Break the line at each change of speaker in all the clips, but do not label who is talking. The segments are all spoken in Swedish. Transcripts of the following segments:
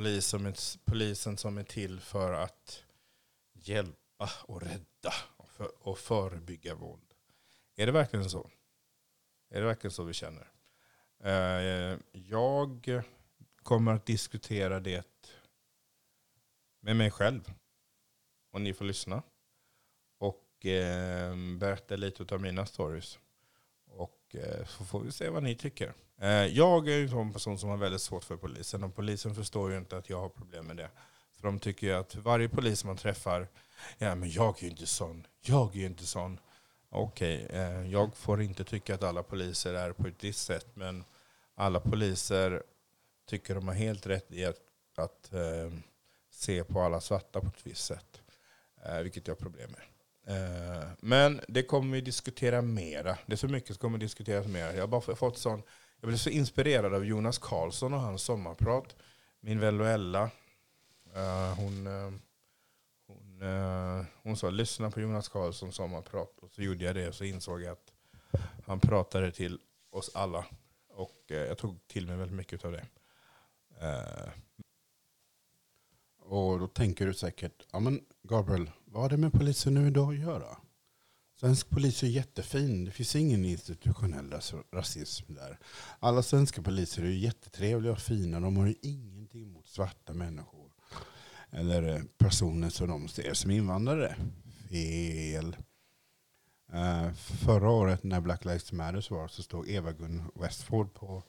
polis som är, polisen som är till för att hjälpa och rädda och, för, och förebygga våld. Är det verkligen så? Är det verkligen så vi känner? Eh, jag kommer att diskutera det med mig själv. Och ni får lyssna. Och eh, berätta lite av mina stories. Och eh, så får vi se vad ni tycker. Eh, jag är en sån person som har väldigt svårt för polisen. Och polisen förstår ju inte att jag har problem med det. För de tycker ju att varje polis man träffar, ja men jag är ju inte sån, jag är ju inte sån. Okej, okay, jag får inte tycka att alla poliser är på ett visst sätt, men alla poliser tycker de har helt rätt i att, att se på alla svarta på ett visst sätt. Vilket jag har problem med. Eh, men det kommer vi diskutera mera. Det är så mycket som kommer diskuteras mera. Jag har bara fått sån, jag blev så inspirerad av Jonas Karlsson och hans sommarprat. Min vän Loella, eh, hon eh, hon, hon sa lyssna på Jonas Karlssons sommarprat. Och så gjorde jag det och så insåg jag att han pratade till oss alla. Och jag tog till mig väldigt mycket av det.
Och då tänker du säkert, ja men Gabriel, vad har det med polisen nu idag att göra? Svensk polis är jättefin. Det finns ingen institutionell rasism där. Alla svenska poliser är jättetrevliga och fina. De har ju ingenting emot svarta människor eller eh, personer som de ser som invandrare. Fel. Eh, förra året när Black Lives Matter var så stod Eva-Gun Westford på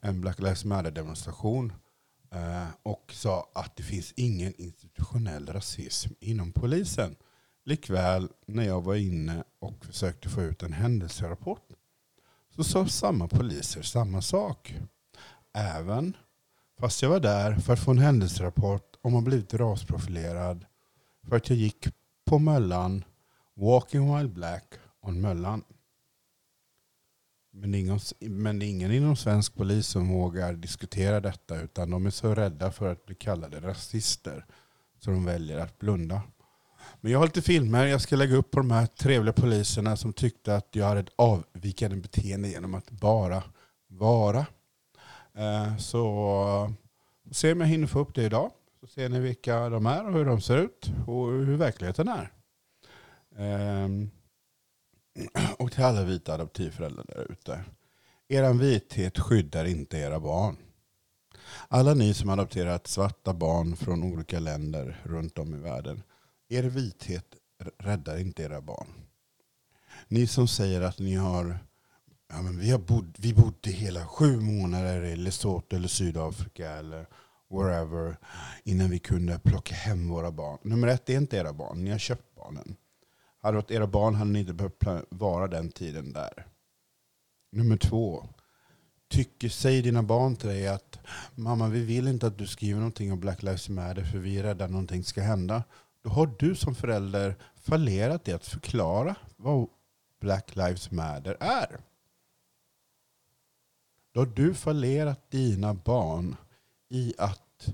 en Black Lives Matter-demonstration Eh, och sa att det finns ingen institutionell rasism inom polisen. Likväl när jag var inne och försökte få ut en händelserapport så sa samma poliser samma sak. Även fast jag var där för att få en händelserapport om att blivit rasprofilerad för att jag gick på Möllan, Walking While Black on Möllan. Men, ingen, men det är ingen inom svensk polis som vågar diskutera detta utan de är så rädda för att bli kallade rasister så de väljer att blunda. Men jag har lite filmer jag ska lägga upp på de här trevliga poliserna som tyckte att jag hade ett avvikande beteende genom att bara vara. Eh, så se om jag hinner få upp det idag. Så ser ni vilka de är och hur de ser ut och hur verkligheten är. Ehm, Och till alla vita adoptivföräldrar där ute. Er vithet skyddar inte era barn. Alla ni som adopterat svarta barn från olika länder runt om i världen. Er vithet räddar inte era barn. Ni som säger att ni har Ja, men vi, har bod, vi bodde hela sju månader i Lesotho eller Sydafrika eller wherever innan vi kunde plocka hem våra barn. Nummer ett, det är inte era barn. Ni har köpt barnen. Hade det varit era barn hade ni inte behövt vara den tiden där. Nummer två. Tycker, säger dina barn till dig att mamma vi vill inte att du skriver någonting om Black Lives Matter för vi är rädda att någonting ska hända. Då har du som förälder fallerat i att förklara vad Black Lives Matter är. Då har du fallerat dina barn i att,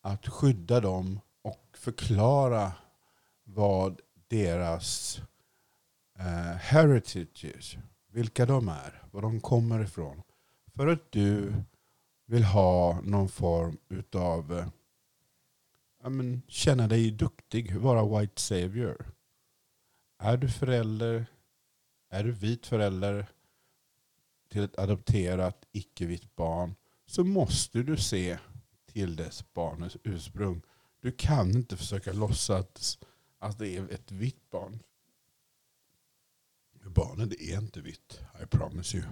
att skydda dem och förklara vad deras eh, heritages, vilka de är, var de kommer ifrån. För att du vill ha någon form utav eh, men, känna dig duktig, vara white savior. Är du förälder, är du vit förälder till ett adopterat icke-vitt barn så måste du se till dess barnets ursprung. Du kan inte försöka låtsas att det är ett vitt barn. Barnet är inte vitt, I promise you.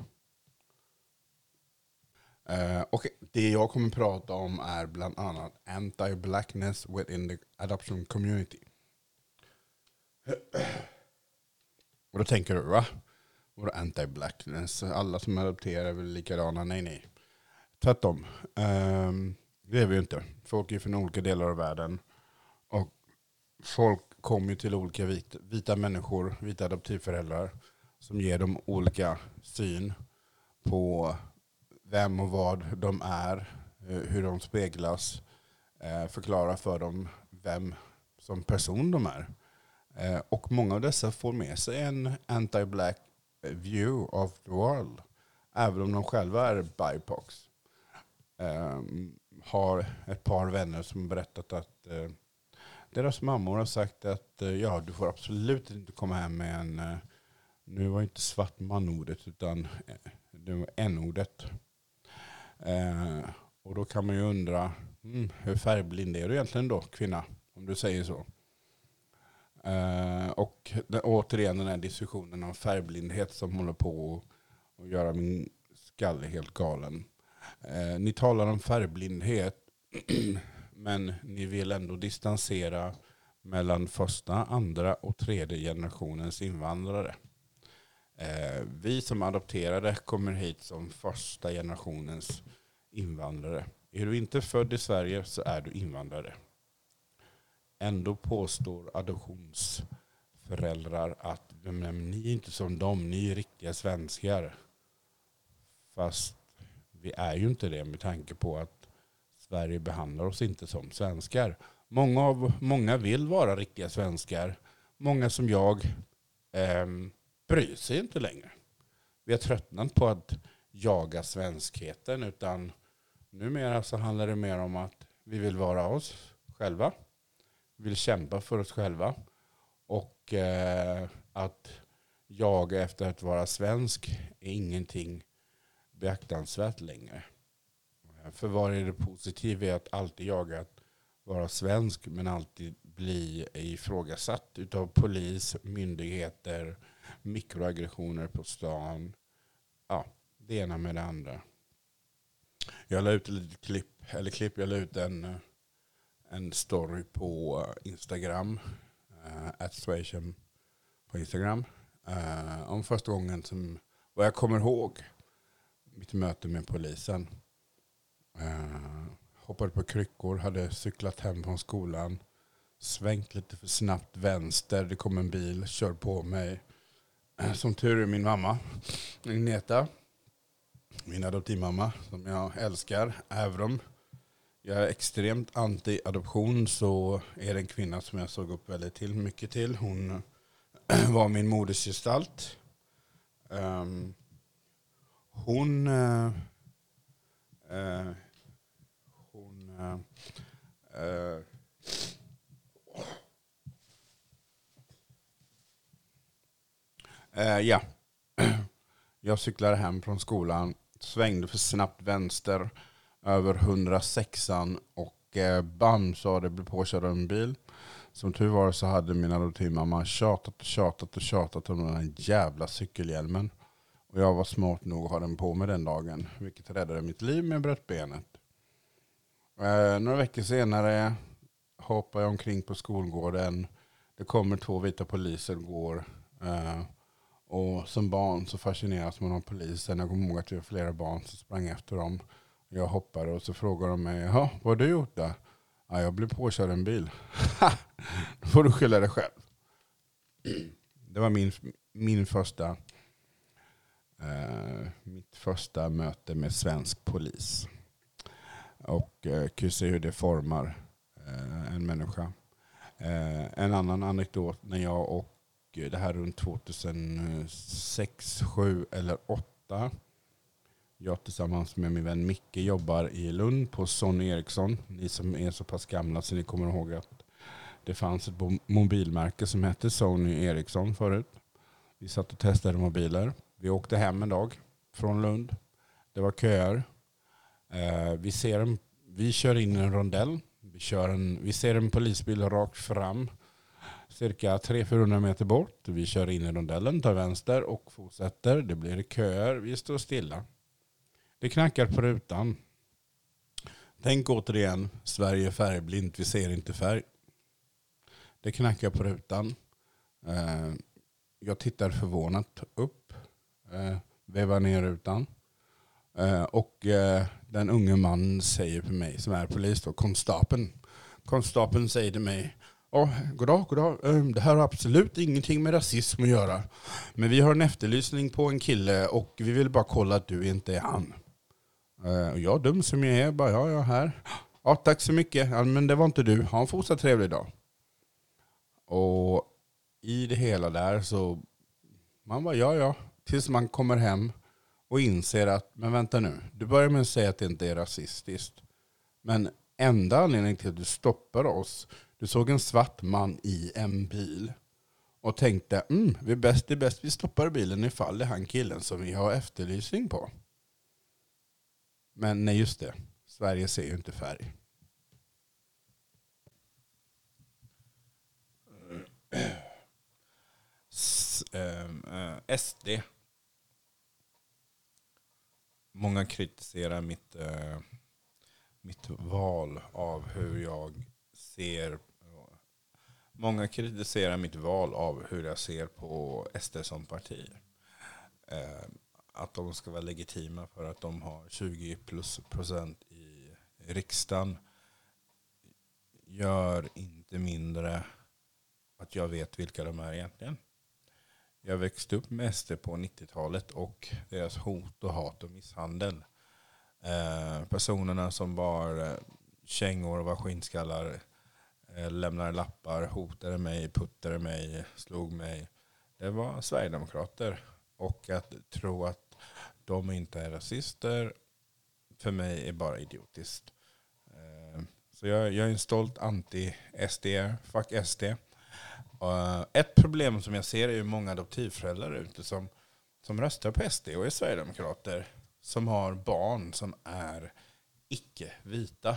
Uh, och det jag kommer prata om är bland annat anti-blackness within the adoption community. Och då tänker du, va? Vadå anti-blackness? Alla som adopterar är väl likadana? Nej, nej. Tvärtom. Um, det är vi ju inte. Folk är från olika delar av världen. Och folk kommer ju till olika vita, vita människor, vita adoptivföräldrar, som ger dem olika syn på vem och vad de är, eh, hur de speglas, eh, förklara för dem vem som person de är. Eh, och många av dessa får med sig en anti-black view of the world, även om de själva är BIPOX. Ehm, har ett par vänner som berättat att deras mammor har sagt att eh, ja, du får absolut inte komma hem med en, eh, nu var inte svart man-ordet utan eh, det var n-ordet. Eh, och då kan man ju undra, mm, hur färgblind är du egentligen då, kvinna? Om du säger så. Eh, och den, återigen den här diskussionen om färgblindhet som håller på att göra min skalle helt galen. Eh, ni talar om färgblindhet, men ni vill ändå distansera mellan första, andra och tredje generationens invandrare. Eh, vi som adopterade kommer hit som första generationens invandrare. Är du inte född i Sverige så är du invandrare. Ändå påstår adoptionsföräldrar att men, ni är inte som dem, ni är riktiga svenskar. Fast vi är ju inte det med tanke på att Sverige behandlar oss inte som svenskar. Många, av, många vill vara riktiga svenskar. Många som jag eh, bryr sig inte längre. Vi har tröttnat på att jaga svenskheten utan numera så handlar det mer om att vi vill vara oss själva. Vi vill kämpa för oss själva. Och eh, att jaga efter att vara svensk är ingenting beaktansvärt längre. Eh, för vad är det positiva i att alltid jaga att vara svensk men alltid bli ifrågasatt utav polis, myndigheter, mikroaggressioner på stan. Ja, det ena med det andra. Jag la ut ett litet klipp, eller klipp, jag la ut en, eh, en story på Instagram, eh, at uh, på Instagram, uh, om första gången som, vad jag kommer ihåg, mitt möte med polisen. Eh, hoppade på kryckor, hade cyklat hem från skolan, svängt lite för snabbt vänster, det kom en bil, kör på mig. Eh, som tur är min mamma, Agneta, min adoptivmamma som jag älskar, även om jag är extremt anti-adoption så är det en kvinna som jag såg upp väldigt till, mycket till. Hon var min modersgestalt. Um, hon... Eh, Uh, uh, Eh, eh, ja. Jag cyklade hem från skolan, svängde för snabbt vänster över 106an och eh, bam så det blev påkörd av en bil. Som tur var så hade min adoptivmamma tjatat och tjatat och tjatat om den här jävla cykelhjälmen. Och jag var smart nog att ha den på mig den dagen. Vilket räddade mitt liv med bröt benet. Eh, några veckor senare hoppar jag omkring på skolgården. Det kommer två vita poliser och går. Eh, och som barn så fascineras man av polisen. Jag kommer ihåg att vi var flera barn som sprang efter dem. Jag hoppade och så frågade de mig, ja vad har du gjort där? Ja, jag blev påkörd en bil. Då får du skylla dig själv. Det var min, min första eh, mitt första möte med svensk polis. Och eh, kan se hur det formar eh, en människa. Eh, en annan anekdot när jag och eh, det här runt 2006, 7 eller 8. jag tillsammans med min vän Micke jobbar i Lund på Sony Ericsson. Ni som är så pass gamla så ni kommer ihåg att det fanns ett mobilmärke som hette Sony Ericsson förut. Vi satt och testade mobiler. Vi åkte hem en dag från Lund. Det var köer. Eh, vi, ser en, vi kör in en rondell. Vi, kör en, vi ser en polisbil rakt fram. Cirka 300-400 meter bort. Vi kör in i rondellen, tar vänster och fortsätter. Det blir köer. Vi står stilla. Det knackar på rutan. Tänk återigen, Sverige är färgblint, vi ser inte färg. Det knackar på rutan. Eh, jag tittar förvånat upp, eh, vevar ner rutan. Eh, och eh, den unge mannen säger till mig, som är polis då, konstapeln. Konstapeln säger till mig, oh, goddag, goddag. Ehm, det här har absolut ingenting med rasism att göra. Men vi har en efterlysning på en kille och vi vill bara kolla att du inte är han. Eh, och jag dum som jag är, bara ja, jag är här. Ja, tack så mycket. Ja, men det var inte du. Ha en fortsatt trevlig dag. Och i det hela där så, man bara ja, ja. Tills man kommer hem och inser att, men vänta nu. Du börjar med att säga att det inte är rasistiskt. Men enda anledningen till att du stoppade oss, du såg en svart man i en bil och tänkte mm, vi är bäst, det är bäst vi stoppar bilen ifall det är han killen som vi har efterlysning på. Men nej, just det. Sverige ser ju inte färg.
Eh, eh, S- eh, SD. Många kritiserar mitt, eh, mitt val av hur jag ser Många kritiserar mitt val av hur jag ser på SD som parti. Eh, att de ska vara legitima för att de har 20 plus procent i riksdagen gör inte mindre att jag vet vilka de är egentligen. Jag växte upp med SD på 90-talet och deras hot och hat och misshandel. Eh, personerna som bar eh, kängor och var skinnskallar eh, lämnade lappar, hotade mig, puttade mig, slog mig. Det var Sverigedemokrater. Och att tro att de inte är rasister för mig är bara idiotiskt. Eh, så jag, jag är en stolt anti-SD, fuck SD. Uh, ett problem som jag ser är ju många adoptivföräldrar ute som, som röstar på SD och är Sverigedemokrater. Som har barn som är icke-vita.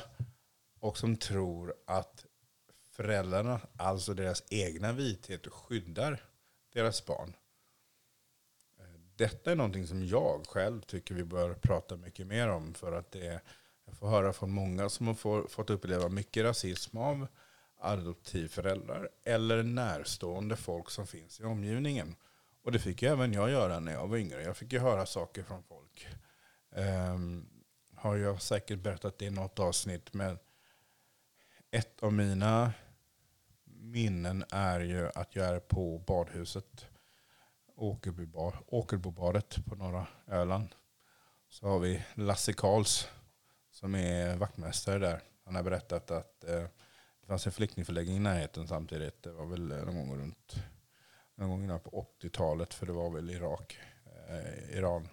Och som tror att föräldrarna, alltså deras egna vithet, skyddar deras barn. Eh, detta är någonting som jag själv tycker vi bör prata mycket mer om. För att det är, jag får höra från många som har fått uppleva mycket rasism av adoptivföräldrar eller närstående folk som finns i omgivningen. Och det fick ju även jag göra när jag var yngre. Jag fick ju höra saker från folk. Um, har jag säkert berättat i något avsnitt. Men ett av mina minnen är ju att jag är på badhuset. Åkerbybar, Åkerbobadet på norra Öland. Så har vi Lasse Karls som är vaktmästare där. Han har berättat att eh, det fanns en flyktingförläggning i närheten samtidigt. Det var väl någon gång runt någon gång innan på 80-talet för det var väl Irak, eh, Iran,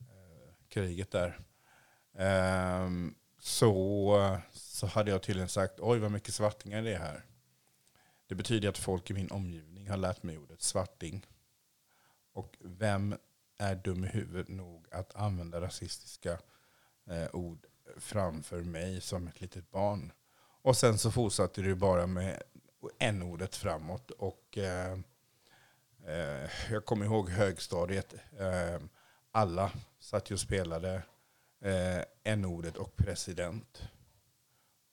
eh, kriget där. Eh, så, så hade jag tydligen sagt oj vad mycket svartingar det är här. Det betyder att folk i min omgivning har lärt mig ordet svarting. Och vem är dum i huvudet nog att använda rasistiska eh, ord framför mig som ett litet barn? Och sen så fortsatte det bara med n-ordet framåt. Och eh, eh, jag kommer ihåg högstadiet. Eh, alla satt ju och spelade eh, n-ordet och president.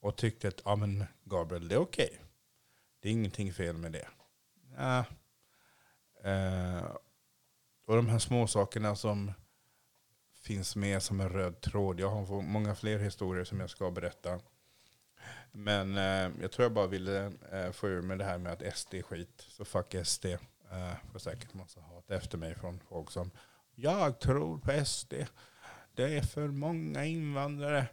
Och tyckte att ja, men Gabriel, det är okej. Det är ingenting fel med det. Ja. Eh, och de här små sakerna som finns med som en röd tråd. Jag har många fler historier som jag ska berätta. Men eh, jag tror jag bara ville eh, få ur med det här med att SD är skit. Så fuck SD. Eh, får säkert massa hat efter mig från folk som jag tror på SD. Det är för många invandrare.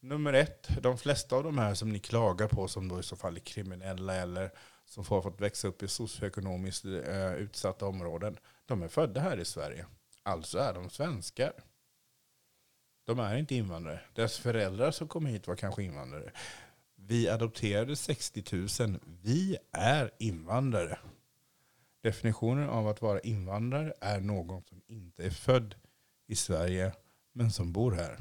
Nummer ett, de flesta av de här som ni klagar på som då i så fall är kriminella eller som har fått växa upp i socioekonomiskt eh, utsatta områden. De är födda här i Sverige. Alltså är de svenskar. De är inte invandrare. Deras föräldrar som kom hit var kanske invandrare. Vi adopterade 60 000. Vi är invandrare. Definitionen av att vara invandrare är någon som inte är född i Sverige men som bor här.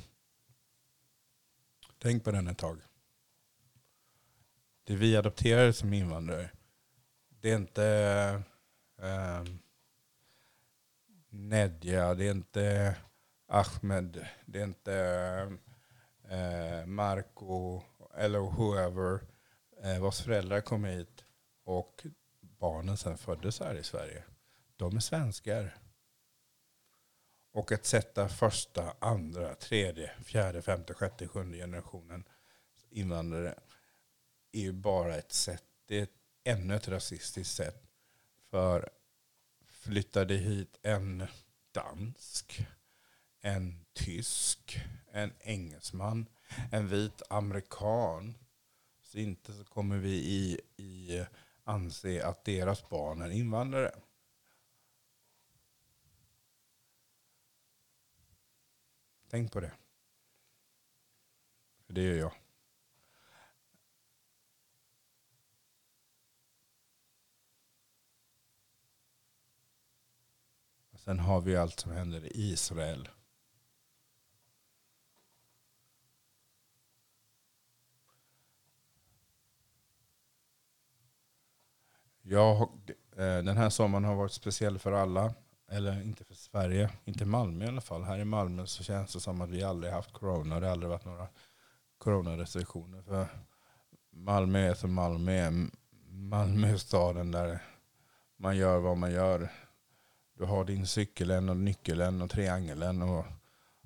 Tänk på den ett tag. Det vi adopterar som invandrare, det är inte eh, Nedja, det är inte Ahmed, det är inte eh, Marco eller whoever eh, vars föräldrar kom hit och barnen sen föddes här i Sverige. De är svenskar. Och att sätta första, andra, tredje, fjärde, femte, sjätte, sjunde generationen invandrare är ju bara ett sätt. Det är ett, ännu ett rasistiskt sätt. För flyttade hit en dansk, en tysk, en engelsman, en vit amerikan. Så inte så kommer vi i, i anse att deras barn är invandrare. Tänk på det. För det gör jag. Sen har vi allt som händer i Israel. Jag, eh, den här sommaren har varit speciell för alla. Eller inte för Sverige, inte Malmö i alla fall. Här i Malmö så känns det som att vi aldrig haft corona. Det har aldrig varit några coronarestriktioner. För Malmö är som Malmö är. Malmö är staden där man gör vad man gör. Du har din cykeln och nyckeln och triangeln och,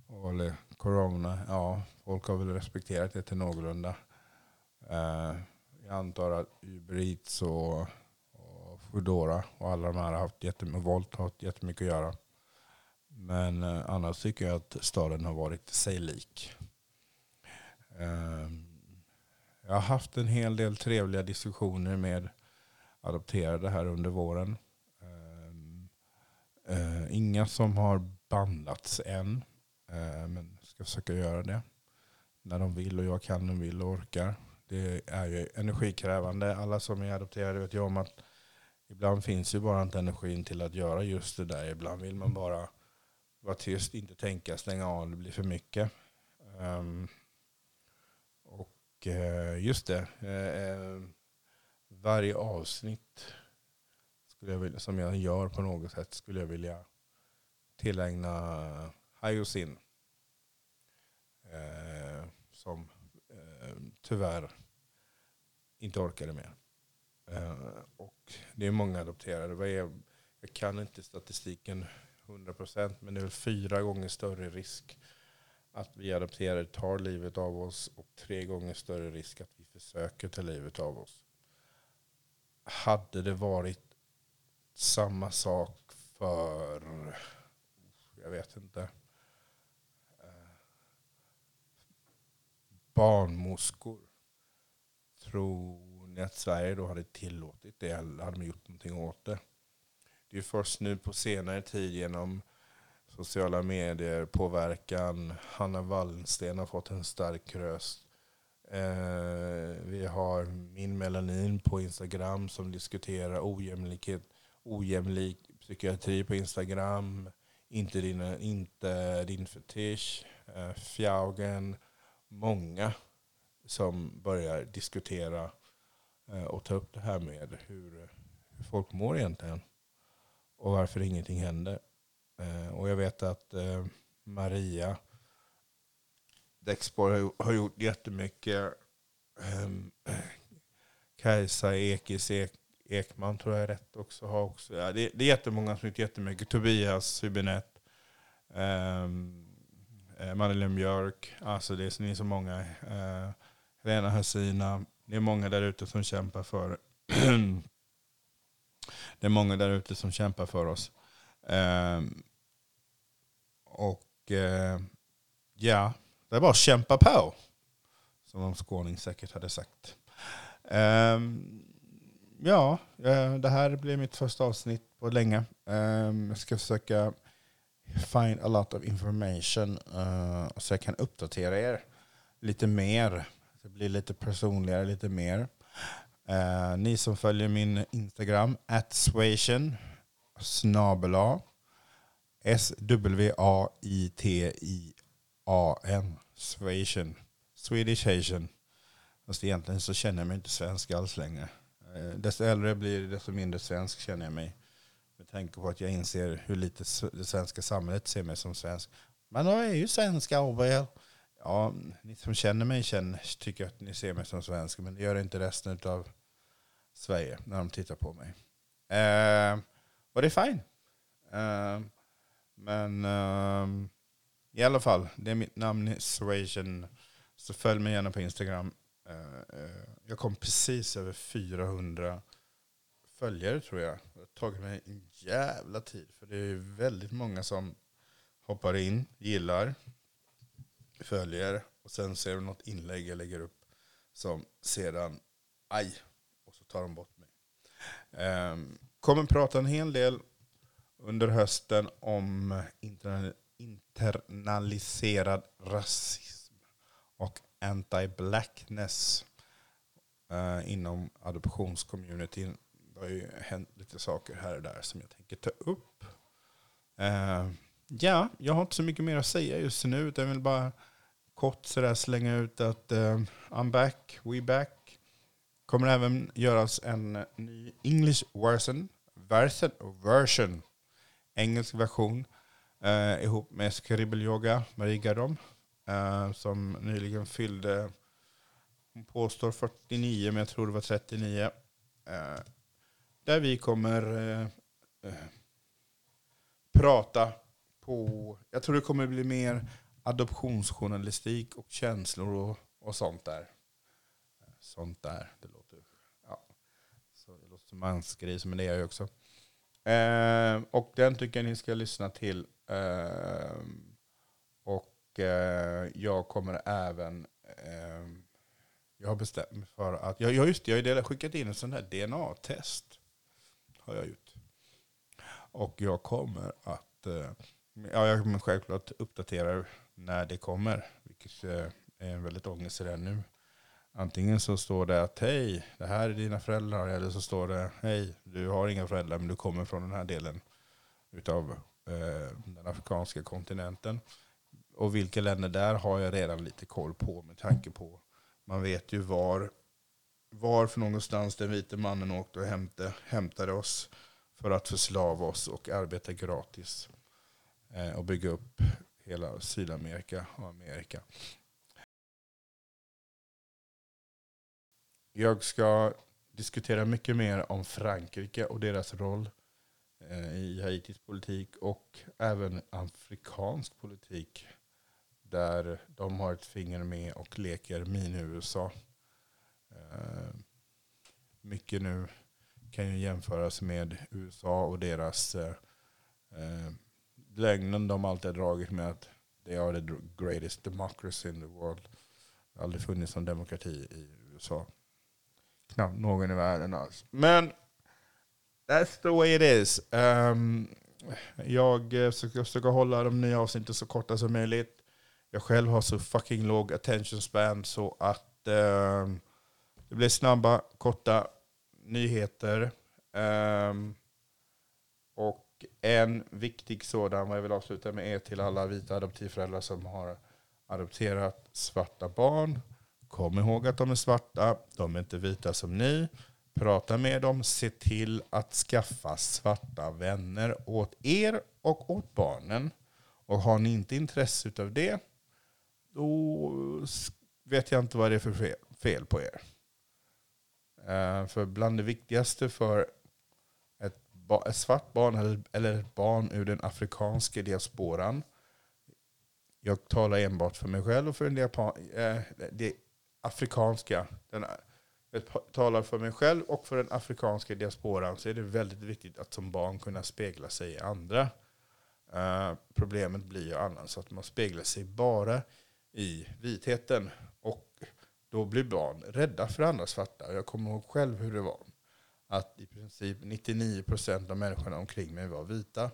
och eller corona. Ja, folk har väl respekterat det till någorlunda. Uh, jag antar att Uber Eats och Foodora och alla de här har haft jättemycket, Volt har haft jättemycket att göra. Men eh, annars tycker jag att staden har varit sig lik. Eh, jag har haft en hel del trevliga diskussioner med adopterade här under våren. Ehm, eh, inga som har bandats än. Eh, men ska försöka göra det. När de vill och jag kan och vill och orkar. Det är ju energikrävande. Alla som är adopterade vet ju om att ibland finns ju bara inte energin till att göra just det där. Ibland vill man bara vara tyst, inte tänka, stänga av, det blir för mycket. Um, och uh, just det, eh, eh, varje avsnitt skulle jag vilja, som jag gör på något sätt skulle jag vilja tillägna Hayosin. Uh, som tyvärr inte orkade mer. Eh, och det är många adopterade. Vad är, jag kan inte statistiken 100% men det är fyra gånger större risk att vi adopterade tar livet av oss och tre gånger större risk att vi försöker ta livet av oss. Hade det varit samma sak för, jag vet inte, eh, barnmorskor. Tror att Sverige då hade tillåtit det eller hade man gjort någonting åt det? Det är först nu på senare tid genom sociala medier, påverkan. Hanna Wallensten har fått en stark röst. Eh, vi har min melanin på Instagram som diskuterar ojämlikhet ojämlik psykiatri på Instagram, inte din, inte din fetisch, eh, fjaugen, många som börjar diskutera Eh, och ta upp det här med hur, hur folk mår egentligen och varför ingenting händer. Eh, och jag vet att eh, Maria Dexborg har, gjort jättemycket. Ehm, Kajsa Ekis Ek, Ekman tror jag är rätt också. Har också ja, det, det är jättemånga som gjort jättemycket. Tobias Hübinette. Um, ehm, Madeleine Björk. Alltså det är, är så många. Uh, Helena Hesina. Det är många där ute som kämpar för Det är många där ute som kämpar för oss. Eh, och eh, ja, det är bara att kämpa på. Som någon skåning säkert hade sagt. Ehm, eh, ja, det här blir mitt första avsnitt på länge. Ehm, jag ska försöka find a lot of information eh, så jag kan uppdatera er lite mer. Det blir lite personligare, lite mer. Eh, ni som följer min Instagram, at swation, snabela, S-W-A-I-T-I-A-N, swation, Swedish Asian. Fast egentligen så känner jag mig inte svensk alls längre. Eh, desto äldre jag blir, desto mindre svensk känner jag mig. Med tanke på att jag inser hur lite det svenska samhället ser mig som svensk. Men jag är ju svensk, Abel. Ja, ni som känner mig känner, tycker att ni ser mig som svensk. Men det gör inte resten av Sverige när de tittar på mig. Eh, och det är fine. Eh, men eh, i alla fall, det är mitt namn, Suasion. Så följ mig gärna på Instagram. Eh, eh, jag kom precis över 400 följare tror jag. Det har tagit mig en jävla tid. För det är väldigt många som hoppar in, gillar, följer och sen ser de något inlägg jag lägger upp som sedan, aj, och så tar de bort mig. Um, kommer prata en hel del under hösten om internaliserad rasism och anti-blackness uh, inom adoptionscommunityn. Det har ju hänt lite saker här och där som jag tänker ta upp. Uh, ja, jag har inte så mycket mer att säga just nu. Utan jag vill bara kort sådär slänga ut att eh, I'm back, we back. Kommer även göras en ny English version, version, version engelsk version eh, ihop med Scribble Yoga, Marie Gardom, eh, som nyligen fyllde, hon påstår 49 men jag tror det var 39. Eh, där vi kommer eh, eh, prata på, jag tror det kommer bli mer adoptionsjournalistik och känslor och, och sånt där. Sånt där, det låter, ja. Så det låter som mansgris, men det är jag ju också. Eh, och den tycker jag ni ska lyssna till. Eh, och eh, jag kommer även, eh, jag har bestämt mig för att, ja just det, jag har skickat in en sån här DNA-test. Har jag gjort. Och jag kommer att, eh, ja jag kommer självklart uppdatera när det kommer. Vilket eh, är en väldigt ångest redan nu. Antingen så står det att hej, det här är dina föräldrar. Eller så står det hej, du har inga föräldrar men du kommer från den här delen utav eh, den afrikanska kontinenten. Och vilka länder där har jag redan lite koll på med tanke på man vet ju var, var för någonstans den vite mannen åkte och hämtade, hämtade oss för att förslava oss och arbeta gratis. Eh, och bygga upp hela Sydamerika och Amerika. Jag ska diskutera mycket mer om Frankrike och deras roll eh, i Haitis politik och även afrikansk politik. Där de har ett finger med och leker mini-USA. Eh, mycket nu kan ju jämföras med USA och deras eh, lögnen de alltid har dragit med att they are the greatest democracy in the world. Det har aldrig funnits någon demokrati i USA. Knappt någon i världen alls. Men that's the way it is. Um, jag ska försöka hålla de nya avsnitten så korta som möjligt. Jag själv har så fucking låg attention span så att um, det blir snabba, korta nyheter. Um, och en viktig sådan, vad jag vill avsluta med, är till alla vita adoptivföräldrar som har adopterat svarta barn. Kom ihåg att de är svarta, de är inte vita som ni. Prata med dem, se till att skaffa svarta vänner åt er och åt barnen. Och har ni inte intresse av det, då vet jag inte vad det är för fel på er. Eh, för bland det viktigaste för ett, svart barn eller, eller ett barn ur den afrikanska diasporan, jag talar enbart för mig själv och för den Japan, eh, det afrikanska, den, jag talar för mig själv och för den afrikanska diasporan så är det väldigt viktigt att som barn kunna spegla sig i andra. Eh, problemet blir ju annars att man speglar sig bara i vitheten. Och då blir barn rädda för andra svarta. Jag kommer ihåg själv hur det var. Att i princip 99% av människorna omkring mig var vita.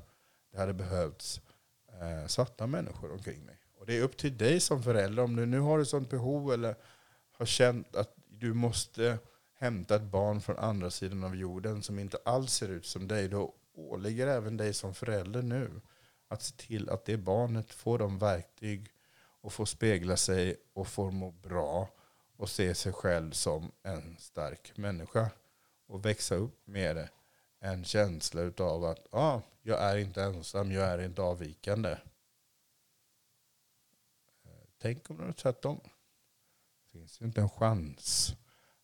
Det hade behövts eh, svarta människor omkring mig. Och det är upp till dig som förälder om du nu har ett sånt behov eller har känt att du måste hämta ett barn från andra sidan av jorden som inte alls ser ut som dig, då åligger även dig som förälder nu att se till att det barnet får de verktyg och får spegla sig och får må bra och se sig själv som en stark människa. Och växa upp med en känsla av att ah, jag är inte ensam, jag är inte avvikande. Tänk om det var tvärtom Det finns ju inte en chans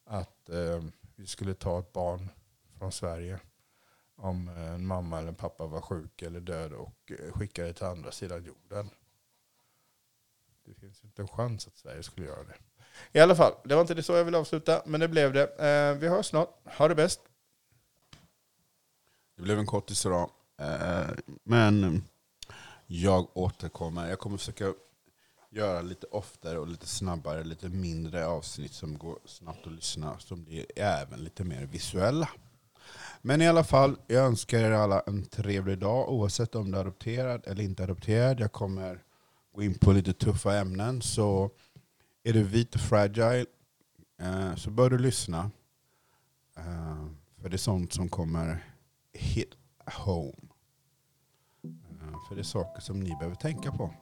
att eh, vi skulle ta ett barn från Sverige om eh, en mamma eller en pappa var sjuk eller död och eh, skickade skicka det till andra sidan jorden. Det finns inte en chans att Sverige skulle göra det. I alla fall, det var inte det så jag ville avsluta, men det blev det. Eh, vi hörs snart. Ha det bäst.
Det blev en kortis idag. Eh, men jag återkommer. Jag kommer försöka göra lite oftare och lite snabbare, lite mindre avsnitt som går snabbt att lyssna, som blir även lite mer visuella. Men i alla fall, jag önskar er alla en trevlig dag oavsett om du är adopterad eller inte adopterad. Jag kommer gå in på lite tuffa ämnen. Så är du vit och fragile eh, så bör du lyssna. Eh, för det är sånt som kommer hit home. Eh, för det är saker som ni behöver tänka på.